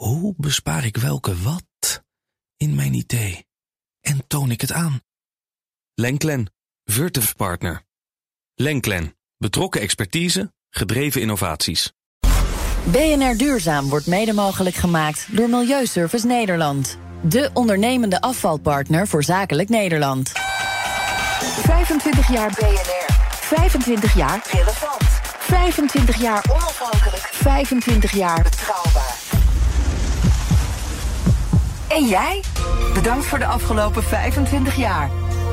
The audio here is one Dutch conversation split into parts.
Hoe bespaar ik welke wat in mijn idee? En toon ik het aan? Lenklen, Virtuf Partner. Lenklen, betrokken expertise, gedreven innovaties. BNR Duurzaam wordt mede mogelijk gemaakt door Milieuservice Nederland. De ondernemende afvalpartner voor zakelijk Nederland. 25 jaar BNR. 25 jaar relevant. 25 jaar onafhankelijk. 25 jaar betrouwbaar. En jij? Bedankt voor de afgelopen 25 jaar.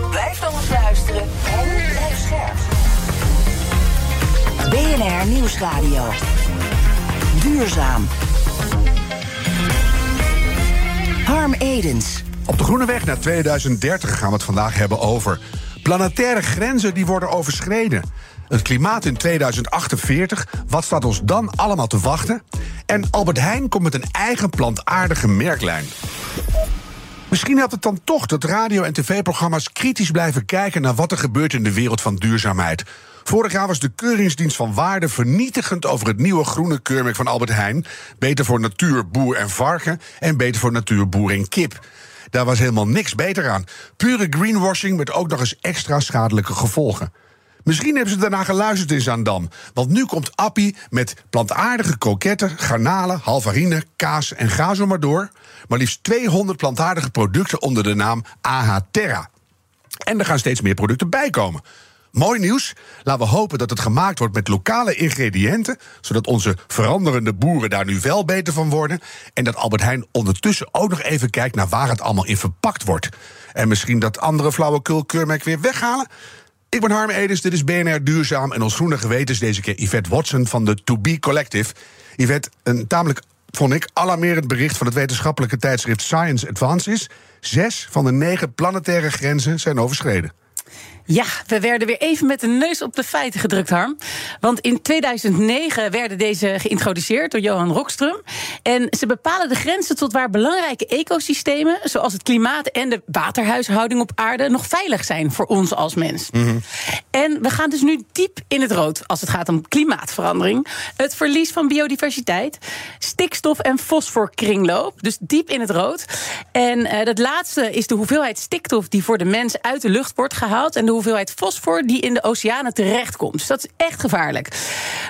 Blijf dan eens luisteren en blijf scherp. BNR Nieuwsradio. Duurzaam. Harm Edens. Op de Groene Weg naar 2030 gaan we het vandaag hebben over planetaire grenzen die worden overschreden. Het klimaat in 2048, wat staat ons dan allemaal te wachten? En Albert Heijn komt met een eigen plantaardige merklijn. Misschien helpt het dan toch dat radio- en tv-programma's kritisch blijven kijken naar wat er gebeurt in de wereld van duurzaamheid. Vorig jaar was de Keuringsdienst van Waarde vernietigend over het nieuwe groene keurmerk van Albert Heijn. Beter voor natuur, boer en varken en beter voor natuur, boer en kip. Daar was helemaal niks beter aan. Pure greenwashing met ook nog eens extra schadelijke gevolgen. Misschien hebben ze daarna geluisterd in Zaandam. Want nu komt Appie met plantaardige kroketten, garnalen, halvarine, kaas en ga zo maar door. Maar liefst 200 plantaardige producten onder de naam AH Terra. En er gaan steeds meer producten bij komen. Mooi nieuws. Laten we hopen dat het gemaakt wordt met lokale ingrediënten. Zodat onze veranderende boeren daar nu wel beter van worden. En dat Albert Heijn ondertussen ook nog even kijkt naar waar het allemaal in verpakt wordt. En misschien dat andere flauwekul keurmerk weer weghalen. Ik ben Harm Edens, dit is BNR Duurzaam. En ons groene geweten is deze keer Yvette Watson van de To Be Collective. Yvette, een tamelijk, vond ik, alarmerend bericht van het wetenschappelijke tijdschrift Science Advances. Zes van de negen planetaire grenzen zijn overschreden. Ja, we werden weer even met de neus op de feiten gedrukt, Harm. Want in 2009 werden deze geïntroduceerd door Johan Rockström. En ze bepalen de grenzen tot waar belangrijke ecosystemen, zoals het klimaat en de waterhuishouding op aarde, nog veilig zijn voor ons als mens. En we gaan dus nu diep in het rood als het gaat om klimaatverandering, het verlies van biodiversiteit, stikstof- en fosforkringloop. Dus diep in het rood. En uh, dat laatste is de hoeveelheid stikstof die voor de mens uit de lucht wordt gehaald. En de hoeveelheid fosfor die in de oceanen terechtkomt. Dus dat is echt gevaarlijk.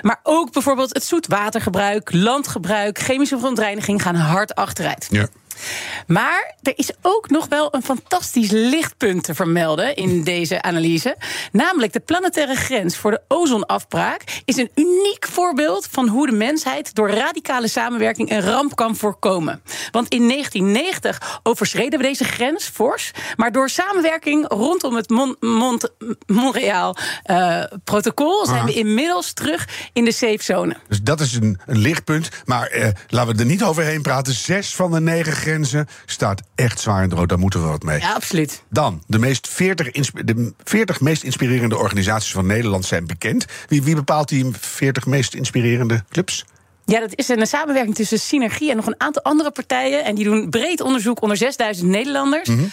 Maar ook bijvoorbeeld het zoetwatergebruik, landgebruik, chemische verontreiniging gaan hard achteruit. Ja. Maar er is ook nog wel een fantastisch lichtpunt te vermelden in deze analyse. Namelijk de planetaire grens voor de ozonafbraak is een uniek voorbeeld van hoe de mensheid door radicale samenwerking een ramp kan voorkomen. Want in 1990 overschreden we deze grens fors, maar door samenwerking rondom het Mon Mon Montreal-protocol zijn we inmiddels terug in de safe zone. Dus dat is een, een lichtpunt. Maar eh, laten we er niet overheen praten. Zes van de negen grenzen staat echt zwaar in het rood. Daar moeten we wat mee. Ja, absoluut. Dan, de, meest 40, de 40 meest inspirerende organisaties van Nederland zijn bekend. Wie, wie bepaalt die 40 meest inspirerende clubs? Ja, dat is een samenwerking tussen Synergie en nog een aantal andere partijen. En die doen breed onderzoek onder 6000 Nederlanders. Mm -hmm.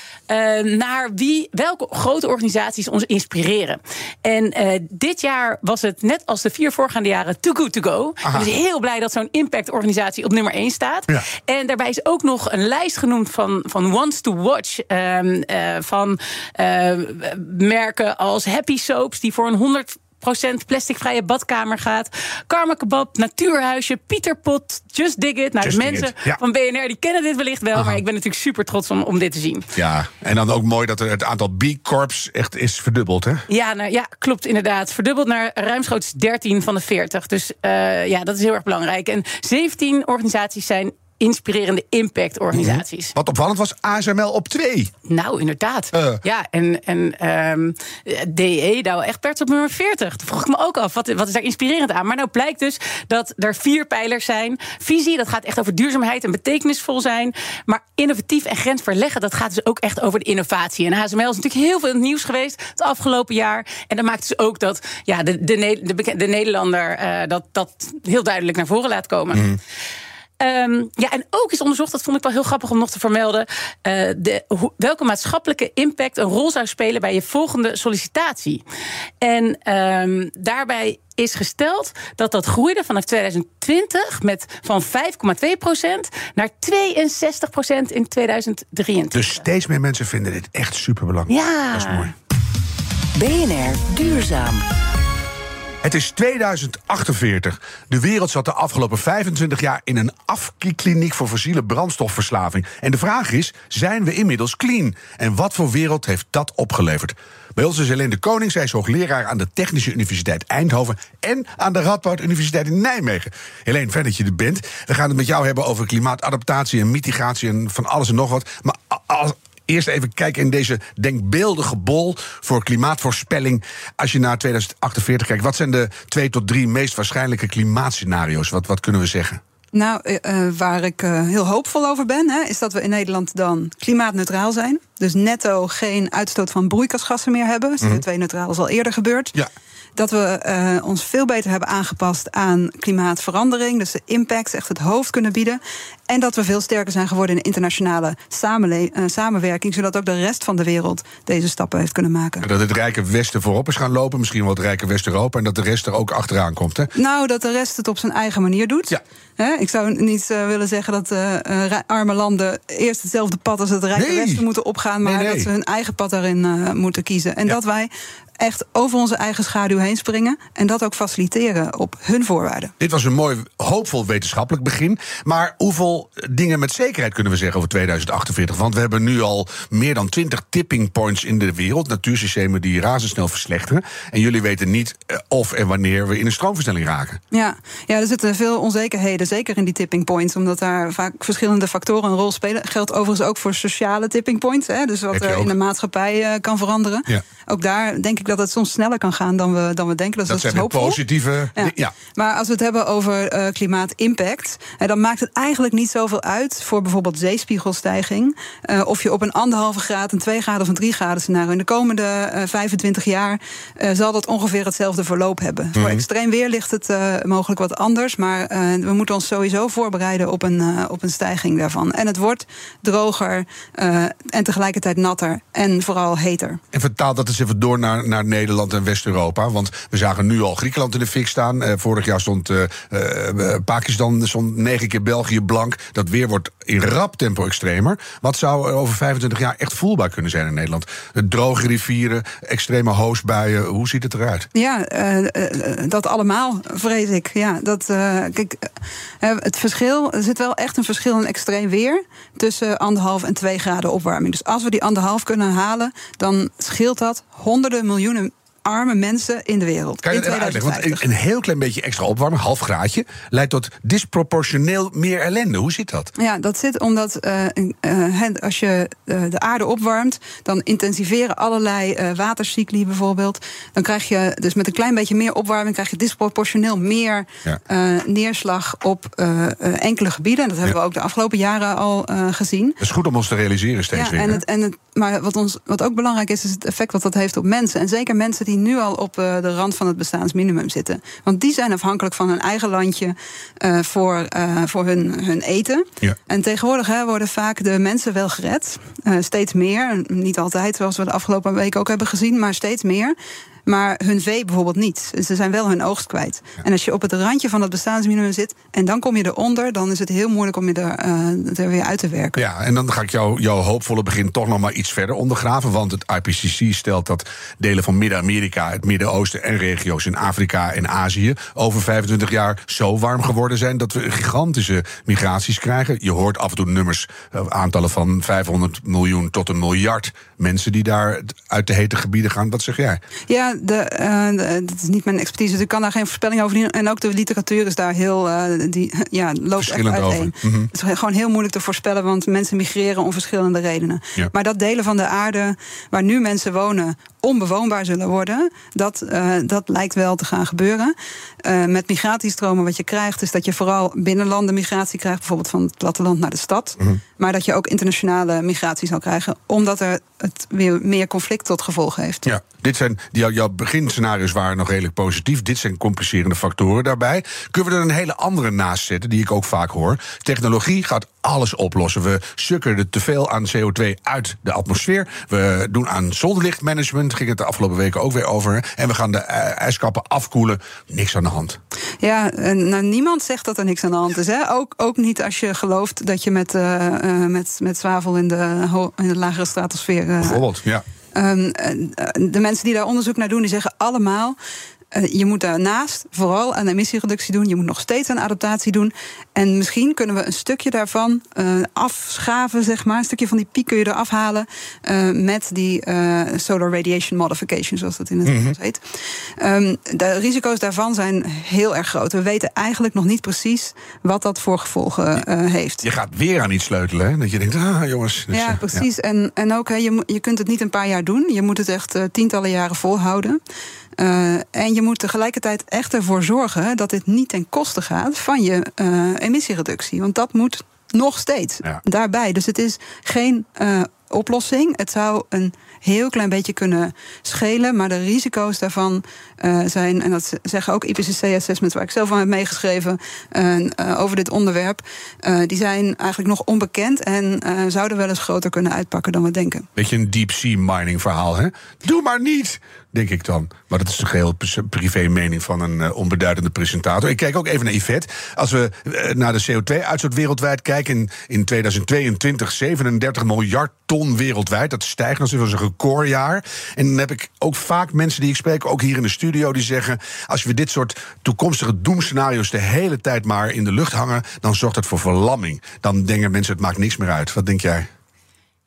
uh, naar wie, welke grote organisaties ons inspireren. En uh, dit jaar was het net als de vier voorgaande jaren Too Good To Go. Ik ben heel blij dat zo'n impactorganisatie op nummer 1 staat. Ja. En daarbij is ook nog een lijst genoemd van, van Wants to Watch. Uh, van merken als Happy Soaps, die voor een 100 plasticvrije badkamer gaat. Karma Kebab, Natuurhuisje, Pieterpot, Just Dig It. Nou, Just de mensen ja. van BNR die kennen dit wellicht wel, maar ik ben natuurlijk super trots om, om dit te zien. Ja, en dan ook mooi dat er het aantal B-corps echt is verdubbeld, hè? Ja, nou, ja, klopt inderdaad. Verdubbeld naar ruimschoots 13 van de 40. Dus uh, ja, dat is heel erg belangrijk. En 17 organisaties zijn inspirerende impactorganisaties. -hmm. Wat opvallend was, ASML op twee. Nou, inderdaad. Uh. Ja, en, en um, DE, Douwe Egberts op nummer 40. Dat vroeg ik me ook af, wat, wat is daar inspirerend aan? Maar nou blijkt dus dat er vier pijlers zijn. Visie, dat gaat echt over duurzaamheid en betekenisvol zijn. Maar innovatief en grensverleggen, dat gaat dus ook echt over de innovatie. En ASML is natuurlijk heel veel in het nieuws geweest het afgelopen jaar. En dat maakt dus ook dat ja, de, de, de, de Nederlander uh, dat, dat heel duidelijk naar voren laat komen. Mm. Ehm, ja, en ook is onderzocht, dat vond ik wel heel grappig om nog te vermelden, eh, de, welke maatschappelijke impact een rol zou spelen bij je volgende sollicitatie. En ehm, daarbij is gesteld dat dat groeide vanaf 2020 met van 5,2% naar 62% in 2023. Dus steeds meer mensen vinden dit echt superbelangrijk. Ja. Dat is mooi. BNR Duurzaam. Het is 2048. De wereld zat de afgelopen 25 jaar in een afkliniek voor fossiele brandstofverslaving. En de vraag is: zijn we inmiddels clean? En wat voor wereld heeft dat opgeleverd? Bij ons is Helene de Koning, zij is hoogleraar aan de Technische Universiteit Eindhoven en aan de Radboud Universiteit in Nijmegen. Helene, fijn dat je er bent. We gaan het met jou hebben over klimaatadaptatie en mitigatie en van alles en nog wat. Maar als, Eerst even kijken in deze denkbeeldige bol voor klimaatvoorspelling. Als je naar 2048 kijkt, wat zijn de twee tot drie meest waarschijnlijke klimaatscenario's? Wat, wat kunnen we zeggen? Nou, eh, eh, waar ik eh, heel hoopvol over ben, hè, is dat we in Nederland dan klimaatneutraal zijn. Dus netto geen uitstoot van broeikasgassen meer hebben. CO2-neutraal is al eerder gebeurd. Ja. Dat we ons veel beter hebben aangepast aan klimaatverandering. Dus de impact echt het hoofd kunnen bieden. En dat we veel sterker zijn geworden in de internationale samenle- eh, samenwerking. Zodat ook de rest van de wereld deze stappen heeft kunnen maken. Dat het rijke Westen voorop is gaan lopen, misschien wel het rijke West-Europa, en dat de rest er ook achteraan komt. Hè? Nou, dat de rest het op zijn eigen manier doet. Ja. Ik zou niet eh, willen zeggen dat eh, arme landen eerst hetzelfde pad als het Rijke Nee. Westen moeten opgaan, maar Nee, nee. dat ze hun eigen pad daarin moeten kiezen. En Ja. dat wij echt over onze eigen schaduw heen springen en dat ook faciliteren op hun voorwaarden. Dit was een mooi, hoopvol wetenschappelijk begin. Maar hoeveel dingen met zekerheid kunnen we zeggen over 2048? Want we hebben nu al meer dan 20 tipping points in de wereld. Natuursystemen die razendsnel verslechteren. En jullie weten niet eh, of en wanneer we in een stroomversnelling raken. Ja, ja, er zitten veel onzekerheden, zeker in die tipping points, omdat daar vaak verschillende factoren een rol spelen. Geldt overigens ook voor sociale tipping points, hè, dus wat er in de maatschappij eh, kan veranderen. Ja. Ook daar denk ik dat het soms sneller kan gaan dan we, dan we denken. Dus Dat dat, zijn is hoopvol. positieve. Ja. Maar als we het hebben over eh klimaatimpact, dan maakt het eigenlijk niet zoveel uit voor bijvoorbeeld zeespiegelstijging. eh, of je op een anderhalve graad, een twee graden of een drie graden scenario. In de komende eh, 25 jaar eh, zal dat ongeveer hetzelfde verloop hebben. Voor extreem weer ligt het eh, mogelijk wat anders. Maar eh, we moeten ons sowieso voorbereiden op een, eh, op een stijging daarvan. En het wordt droger eh, en tegelijkertijd natter en vooral heter. En vertaal dat eens even door naar, naar Nederland en West-Europa. Want we zagen nu al Griekenland in de fik staan. Eh, vorig jaar stond eh, eh, Pakistan stond negen keer België blank. Dat weer wordt in rap tempo extremer. Wat zou er over 25 jaar echt voelbaar kunnen zijn in Nederland? Eh, Droge rivieren, extreme hoosbuien. Hoe ziet het eruit? Ja, eh, eh, dat allemaal, vrees ik. Ja, dat, kijk, het verschil, er zit wel echt een verschil in extreem weer tussen anderhalf en twee graden opwarming. Dus als we die anderhalf kunnen halen, dan scheelt dat honderden miljoenen arme mensen in de wereld. Kan je dat uitleggen? Want 2050. een, heel klein beetje extra opwarmen, half graadje, leidt tot disproportioneel meer ellende. Hoe zit dat? Ja, dat zit omdat eh, eh, het- als je eh, de aarde opwarmt, dan intensiveren allerlei eh, watercycli bijvoorbeeld. Dan krijg je dus met een klein beetje meer opwarming, krijg je disproportioneel meer Ja. neerslag op enkele gebieden. En dat hebben Ja. we ook de afgelopen jaren al gezien. Dat is goed om ons te realiseren steeds Ja, weer. en het, en het, maar wat, ons, wat ook belangrijk is, is het effect wat dat heeft op mensen. En zeker mensen die nu al op eh, de rand van het bestaansminimum zitten. Want die zijn afhankelijk van hun eigen landje eh, voor, eh, voor hun, hun eten. Ja. En tegenwoordig hè, worden vaak de mensen wel gered. Steeds meer. Niet altijd, zoals we de afgelopen weken ook hebben gezien, maar steeds meer. Maar hun vee bijvoorbeeld niet. Dus ze zijn wel hun oogst kwijt. En als je op het randje van het bestaansminimum zit en dan kom je eronder, dan is het heel moeilijk om je er, eh, er weer uit te werken. Ja, en dan ga ik jou, jouw hoopvolle begin toch nog maar iets verder ondergraven. Want het IPCC stelt dat delen van Midden-Amerika, het Midden-Oosten en regio's in Afrika en Azië over 25 jaar zo warm geworden zijn dat we gigantische migraties krijgen. Je hoort af en toe nummers, eh, aantallen van 500 miljoen tot een miljard mensen die daar uit de hete gebieden gaan. Wat zeg jij? Ja, de, eh, de- dat is niet mijn expertise, dus ik kan daar geen voorspelling over doen. En ook de literatuur is daar heel, eh, die ja, loopt echt uiteen. over. Mhm. Het is gewoon heel moeilijk te voorspellen, want mensen migreren om verschillende redenen. Ja. Maar dat delen van de aarde waar nu mensen wonen onbewoonbaar zullen worden. Dat, uh, dat lijkt wel te gaan gebeuren. Uh, met migratiestromen wat je krijgt, is dat je vooral binnenlanden migratie krijgt, bijvoorbeeld van het platteland naar de stad. Mm -hmm. Maar dat je ook internationale migratie zal krijgen, omdat er het weer meer conflict tot gevolg heeft. Ja, dit zijn die, jouw beginscenario's waren nog redelijk positief. Dit zijn complicerende factoren daarbij. Kunnen we er een hele andere naast zetten, die ik ook vaak hoor? Technologie gaat alles oplossen. We sukken er te veel aan CO2 uit de atmosfeer. We doen aan zonlichtmanagement, ging het de afgelopen weken ook weer over. En we gaan de ijskappen afkoelen. Niks aan de hand. Ja, nou, niemand zegt dat er niks aan de hand is. Hè? Ook, ook niet als je gelooft dat je met, uh, met, met zwavel in de, in de lagere stratosfeer. Uh, Bijvoorbeeld, ja. Um, de mensen die daar onderzoek naar doen, die zeggen allemaal. Uh, je moet daarnaast vooral aan emissiereductie doen. Je moet nog steeds aan adaptatie doen. En misschien kunnen we een stukje daarvan uh, afschaven, zeg maar. Een stukje van die piek kun je eraf halen. Uh, met die solar radiation modification, zoals dat in het Engels mm -hmm. heet. Um, de risico's daarvan zijn heel erg groot. We weten eigenlijk nog niet precies wat dat voor gevolgen heeft. Je gaat weer aan iets sleutelen, hè? Dat je denkt, ah jongens. Dus, ja, precies. Ja. En, en ook, hè, je, je kunt het niet een paar jaar doen. Je moet het echt tientallen jaren volhouden. Uh, en je moet tegelijkertijd echt ervoor zorgen dat dit niet ten koste gaat van je uh, emissiereductie. Want dat moet nog steeds ja. daarbij. Dus het is geen uh, oplossing. Het zou een heel klein beetje kunnen schelen. Maar de risico's daarvan uh, zijn, en dat zeggen ook IPCC-assessments, waar ik zelf van heb meegeschreven uh, over dit onderwerp, die zijn eigenlijk nog onbekend en zouden wel eens groter kunnen uitpakken dan we denken. Beetje een deep sea mining verhaal, hè? Doe maar niet! Denk ik dan. Maar dat is een geheel privé mening van een onbeduidende presentator. Ik kijk ook even naar Yvette. Als we naar de CO2-uitstoot wereldwijd kijken, in, in 2022 37 miljard ton wereldwijd. Dat stijgt nog eens een recordjaar. En dan heb ik ook vaak mensen die ik spreek, ook hier in de studio, die zeggen: als we dit soort toekomstige doemscenario's de hele tijd maar in de lucht hangen, dan zorgt dat voor verlamming. Dan denken mensen: het maakt niks meer uit. Wat denk jij?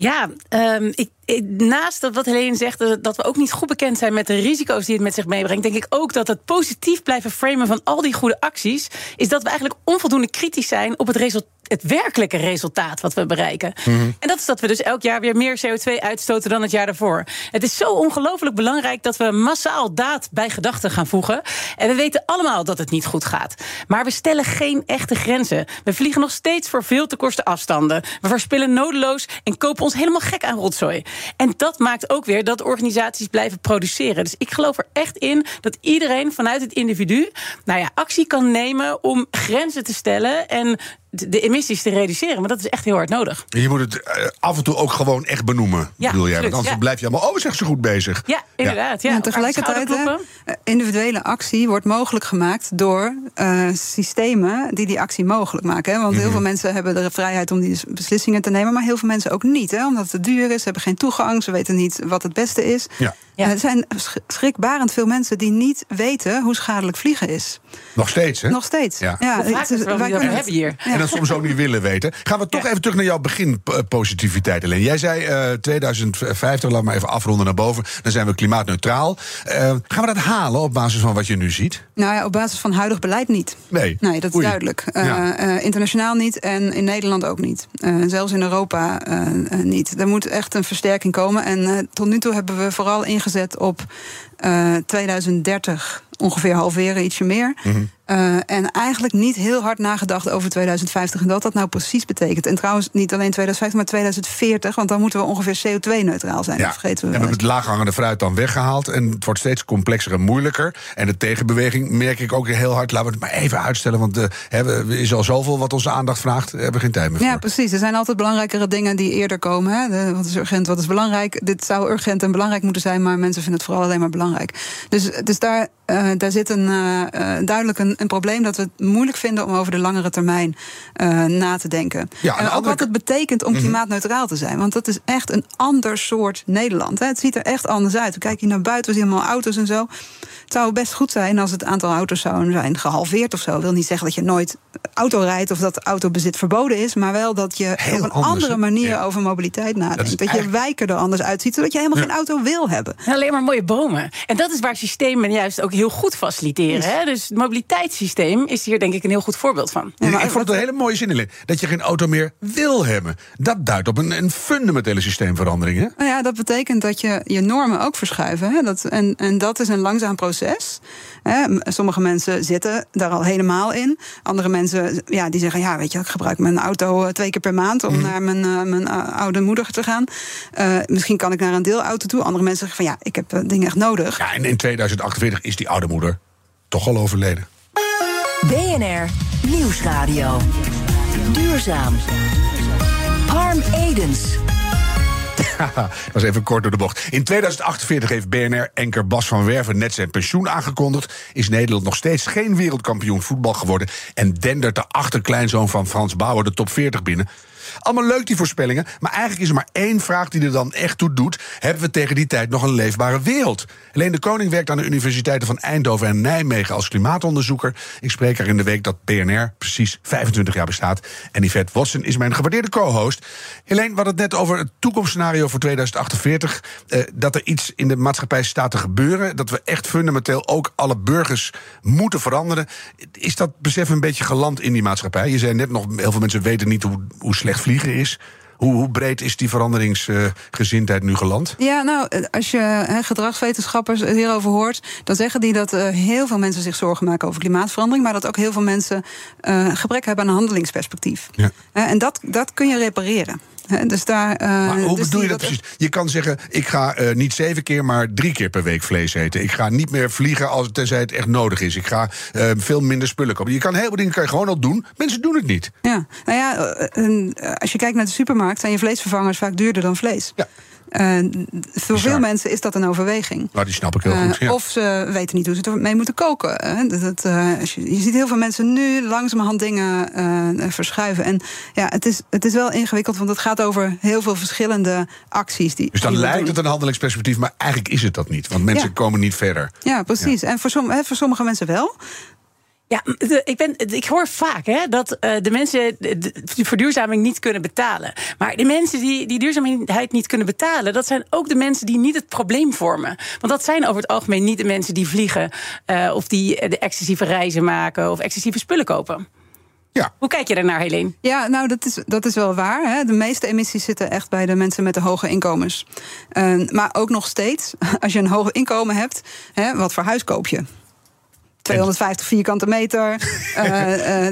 Ja, um, ik, naast dat wat Helene zegt, dat we ook niet goed bekend zijn met de risico's die het met zich meebrengt, denk ik ook dat het positief blijven framen van al die goede acties, is dat we eigenlijk onvoldoende kritisch zijn op het resultaat het werkelijke resultaat wat we bereiken. Mm -hmm. En dat is dat we dus elk jaar weer meer CO2 uitstoten dan het jaar daarvoor. Het is zo ongelooflijk belangrijk dat we massaal daad bij gedachten gaan voegen. En we weten allemaal dat het niet goed gaat. Maar we stellen geen echte grenzen. We vliegen nog steeds voor veel te korte afstanden. We verspillen nodeloos en kopen ons helemaal gek aan rotzooi. En dat maakt ook weer dat organisaties blijven produceren. Dus ik geloof er echt in dat iedereen vanuit het individu nou ja, actie kan nemen om grenzen te stellen en de emissies te reduceren. Maar dat is echt heel hard nodig. Je moet het uh, af en toe ook gewoon echt benoemen, ja, bedoel jij? Want anders ja. blijf je allemaal, oh, zeg ze goed bezig. Ja, inderdaad. Ja. En tegelijkertijd, hè, individuele actie wordt mogelijk gemaakt door uh, systemen die die actie mogelijk maken. Hè? Want mm heel veel mensen hebben de vrijheid om die beslissingen te nemen, maar heel veel mensen ook niet. Hè? Omdat het te duur is, ze hebben geen toegang, ze weten niet wat het beste is. Ja. Ja. Er zijn schrikbarend veel mensen die niet weten hoe schadelijk vliegen is. Nog steeds, hè? Nog steeds. Ja, ja het is, wij kunnen hebben hier. Ja. En dat soms ook niet willen weten. Gaan we toch ja. even terug naar jouw beginpositiviteit, alleen. Jij zei uh, 2050, laat maar even afronden naar boven. Dan zijn we klimaatneutraal. Uh, gaan we dat halen op basis van wat je nu ziet? Nou ja, op basis van huidig beleid niet. Nee. Nee, dat is Oei. duidelijk. Uh, internationaal niet en in Nederland ook niet. zelfs in Europa niet. Er moet echt een versterking komen. En tot nu toe hebben we vooral ingezet gezet op uh, 2030 ongeveer halveren, ietsje meer. Mm -hmm. uh, en eigenlijk niet heel hard nagedacht over 2050 en wat dat nou precies betekent. En trouwens, niet alleen 2050, maar 2040, want dan moeten we ongeveer CO2-neutraal zijn. Ja. Dat vergeten we. En we hebben het laaghangende fruit dan weggehaald. En het wordt steeds complexer en moeilijker. En de tegenbeweging merk ik ook heel hard. Laten we het maar even uitstellen, want er uh, is al zoveel wat onze aandacht vraagt. Daar hebben we geen tijd meer voor. Ja, precies. Er zijn altijd belangrijkere dingen die eerder komen. Hè. De, wat is urgent, wat is belangrijk? Dit zou urgent en belangrijk moeten zijn, maar mensen vinden het vooral alleen maar belangrijk. Dus, dus daar. Uh, daar zit een, uh, duidelijk een, een, probleem dat we het moeilijk vinden om over de langere termijn uh, na te denken. Ja, en ook andere... wat het betekent om klimaatneutraal te zijn. Want dat is echt een ander soort Nederland. Hè. Het ziet er echt anders uit. We kijken hier naar buiten, we zien allemaal auto's en zo. Het zou best goed zijn als het aantal auto's zou zijn gehalveerd of zo. Dat wil niet zeggen dat je nooit auto rijdt of dat autobezit verboden is. Maar wel dat je Heel op een anders, andere manier Ja. over mobiliteit nadenkt. Dat, je wijken er anders uitziet, zodat je helemaal Ja. geen auto wil hebben. Alleen maar mooie bomen. En dat is waar systemen juist ook heel goed faciliteren. Hè? Dus het mobiliteitssysteem is hier denk ik een heel goed voorbeeld van. ik vond het een hele mooie zin in. Dat je geen auto meer wil hebben. Dat duidt op een, een fundamentele systeemverandering. Hè? Nou ja, dat betekent dat je je normen ook verschuiven. Hè? Dat, en, en dat is een langzaam proces. Hè? Sommige mensen zitten daar al helemaal in. Andere mensen ja, die zeggen: Ja, weet je, ik gebruik mijn auto eh, twee keer per maand om mhm. naar mijn, uh, mijn oude moeder te gaan. Uh, misschien kan ik naar een deelauto toe. Andere mensen zeggen: van ja, ik heb dingen echt nodig. Ja, en in 2048 is die oude moeder toch al overleden. BNR Nieuwsradio. Duurzaam. Harm Edens. dat was even kort door de bocht. In 2048 heeft BNR-enker Bas van Werven net zijn pensioen aangekondigd. Is Nederland nog steeds geen wereldkampioen voetbal geworden. En dendert de achterkleinzoon van Frans Bauer de top 40 binnen. Allemaal leuk die voorspellingen, maar eigenlijk is er maar één vraag die er dan echt toe doet. Hebben we tegen die tijd nog een leefbare wereld? Alleen de Koning werkt aan de universiteiten van Eindhoven en Nijmegen als klimaatonderzoeker. Ik spreek er in de week dat PNR precies 25 jaar bestaat. En Yvette Watson is mijn gewaardeerde co-host. Helene, we hadden het net over het toekomstscenario voor 2048. Eh, dat er iets in de maatschappij staat te gebeuren. Dat we echt fundamenteel ook alle burgers moeten veranderen. Is dat besef een beetje geland in die maatschappij? Je zei net nog, heel veel mensen weten niet hoe, hoe slecht vliegen is. Hoe, hoe, breed is die veranderingsgezindheid nu geland? Ja, nou, als je gedragswetenschappers hierover hoort, dan zeggen die dat uh, heel veel mensen zich zorgen maken over klimaatverandering, maar dat ook heel veel mensen uh, gebrek hebben aan een handelingsperspectief. Ja. Uh, en dat, dat kun je repareren dus daar, uh, maar hoe dus bedoel je dat precies? Je kan zeggen, ik ga uh, niet zeven keer, maar drie keer per week vlees eten. Ik ga niet meer vliegen als, tenzij het echt nodig is. Ik ga uh, veel minder spullen kopen. Je kan heel veel dingen kan je gewoon al doen. Mensen doen het niet. Ja, nou ja, als je kijkt naar de supermarkt... zijn je vleesvervangers vaak duurder dan vlees. Ja. Uh, voor veel mensen is dat een overweging. Nou, die snap ik heel goed. Ja. Of ze weten niet hoe ze ermee moeten koken. Dat, uh, je, je, ziet heel veel mensen nu langzamerhand dingen verschuiven. En ja, het is, het is wel ingewikkeld, want het gaat over heel veel verschillende acties. Die, dus dan lijkt het een handelingsperspectief, maar eigenlijk is het dat niet. Want mensen komen niet verder. Ja, precies. En voor, som, hè, voor sommige mensen wel. Ja, ik, ben, ik hoor vaak hè, dat uh, de mensen de verduurzaming niet kunnen betalen. Maar de mensen die die duurzaamheid niet kunnen betalen, dat zijn ook de mensen die niet het probleem vormen. Want dat zijn over het algemeen niet de mensen die vliegen uh, of die de excessieve reizen maken of excessieve spullen kopen. Ja. Hoe kijk je daarnaar, Helene? Ja, nou, dat is, dat is wel waar. Hè. De meeste emissies zitten echt bij de mensen met de hoge inkomens. Uh, maar ook nog steeds, als je een hoog inkomen hebt, hè, wat voor huis koop je? 250 vierkante meter. uh,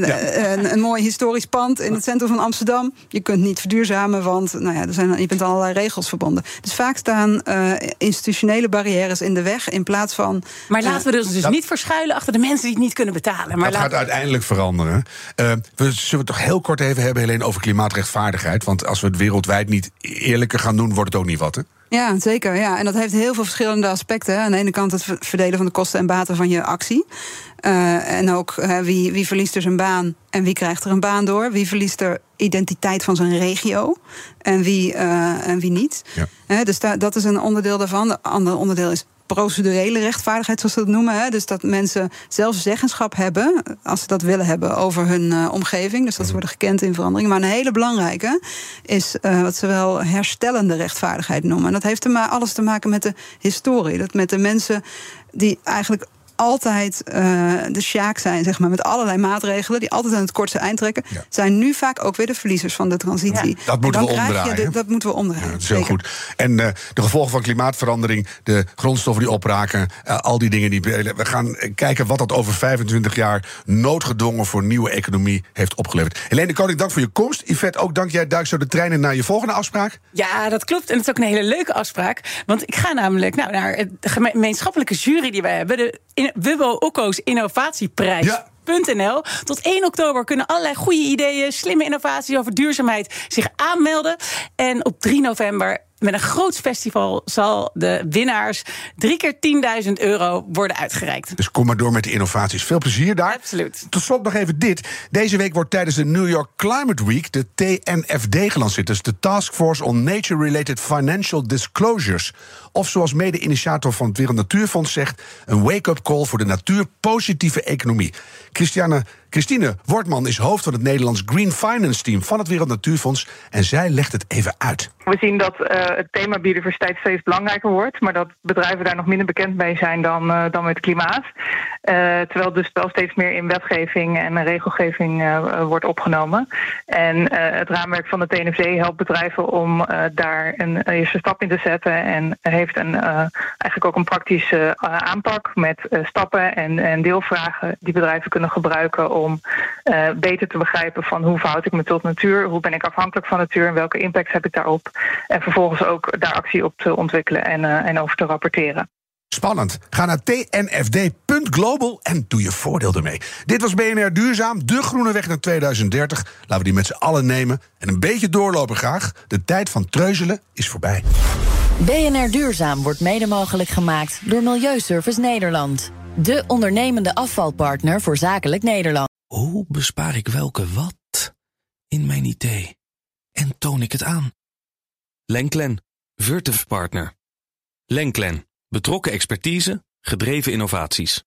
een, een, mooi historisch pand in het centrum van Amsterdam. Je kunt niet verduurzamen, want nou ja, er zijn, je bent allerlei regels verbonden. Dus vaak staan uh, institutionele barrières in de weg in plaats van. Maar laten we dus, dus niet verschuilen achter de mensen die het niet kunnen betalen. Maar dat gaat uiteindelijk veranderen. we zullen het toch heel kort even hebben, alleen over klimaatrechtvaardigheid. Want als we het wereldwijd niet eerlijker gaan doen, wordt het ook niet wat. Hè? Ja, zeker. Ja. En dat heeft heel veel verschillende aspecten. Aan de ene kant het verdelen van de kosten en baten van je actie. Uh, en ook uh, wie, wie verliest er zijn baan en wie krijgt er een baan door? Wie verliest er identiteit van zijn regio en wie, uh, en wie niet? Ja. dus da dat is een onderdeel daarvan. Het andere onderdeel is procedurele rechtvaardigheid, zoals ze dat noemen. Hè? Dus dat mensen zelf zeggenschap hebben, als ze dat willen hebben, over hun uh, omgeving. Dus dat ze mhm. worden gekend in verandering. Maar een hele belangrijke is uh, wat ze wel herstellende rechtvaardigheid noemen. En dat heeft er alles te maken met de historie. Dat met de mensen die eigenlijk altijd uh, de sjaak zijn, zeg maar, met allerlei maatregelen die altijd aan het kortste eind trekken, zijn nu vaak ook weer de verliezers van de transitie. Dat moeten we omdraaien. dat moeten we omdraaien. dat is heel goed. En uh, de gevolgen van klimaatverandering, de grondstoffen die opraken, uh, al die dingen die. We gaan kijken wat dat over 25 jaar noodgedwongen voor nieuwe economie heeft opgeleverd. Helene de Koning, dank voor je komst. Yvette, ook dank. Jij duikt zo de treinen naar je volgende afspraak. Ja, dat klopt. En het is ook een hele leuke afspraak. Want ik ga namelijk nou, naar de gemeenschappelijke jury die wij hebben. De Wubbo Okko's Innovatieprijs. Ja. .nl. Tot 1 oktober kunnen allerlei goede ideeën, slimme innovaties over duurzaamheid zich aanmelden. En op 3 november met een groot festival zal de winnaars drie keer 10.000 euro worden uitgereikt. Dus kom maar door met de innovaties. Veel plezier daar. Absoluut. Tot slot nog even dit. Deze week wordt tijdens de New York Climate Week de TNFD gelanceerd. Dus de Task Force on Nature-Related Financial Disclosures. Of zoals mede-initiator van het Wereld Natuurfonds zegt... een wake-up call voor de natuurpositieve economie. Christiane Christine Wortman is hoofd van het Nederlands Green Finance Team van het Wereld Natuurfonds. En zij legt het even uit. We zien dat uh, het thema biodiversiteit steeds belangrijker wordt, maar dat bedrijven daar nog minder bekend mee zijn dan, uh, dan met klimaat. Uh, terwijl dus wel steeds meer in wetgeving en regelgeving wordt opgenomen. En het raamwerk van de TNFD helpt bedrijven om daar een eerste stap in te zetten en heeft een, eigenlijk ook een praktische aanpak met stappen en, en deelvragen die bedrijven kunnen gebruiken om beter te begrijpen van hoe verhoud ik me tot natuur, hoe ben ik afhankelijk van natuur en welke impact heb ik daarop. En vervolgens ook daar actie op te ontwikkelen en, en over te rapporteren. Spannend. Ga naar tnfd.global en doe je voordeel ermee. Dit was BNR Duurzaam, de groene weg naar 2030. Laten we die met z'n allen nemen. En een beetje doorlopen graag. De tijd van treuzelen is voorbij. BNR Duurzaam wordt mede mogelijk gemaakt door Milieuservice Nederland. De ondernemende afvalpartner voor zakelijk Nederland. Hoe bespaar ik welke wat in mijn idee? En toon ik het aan? Lenklen, Virtuf Partner. Lenklen, betrokken expertise, gedreven innovaties.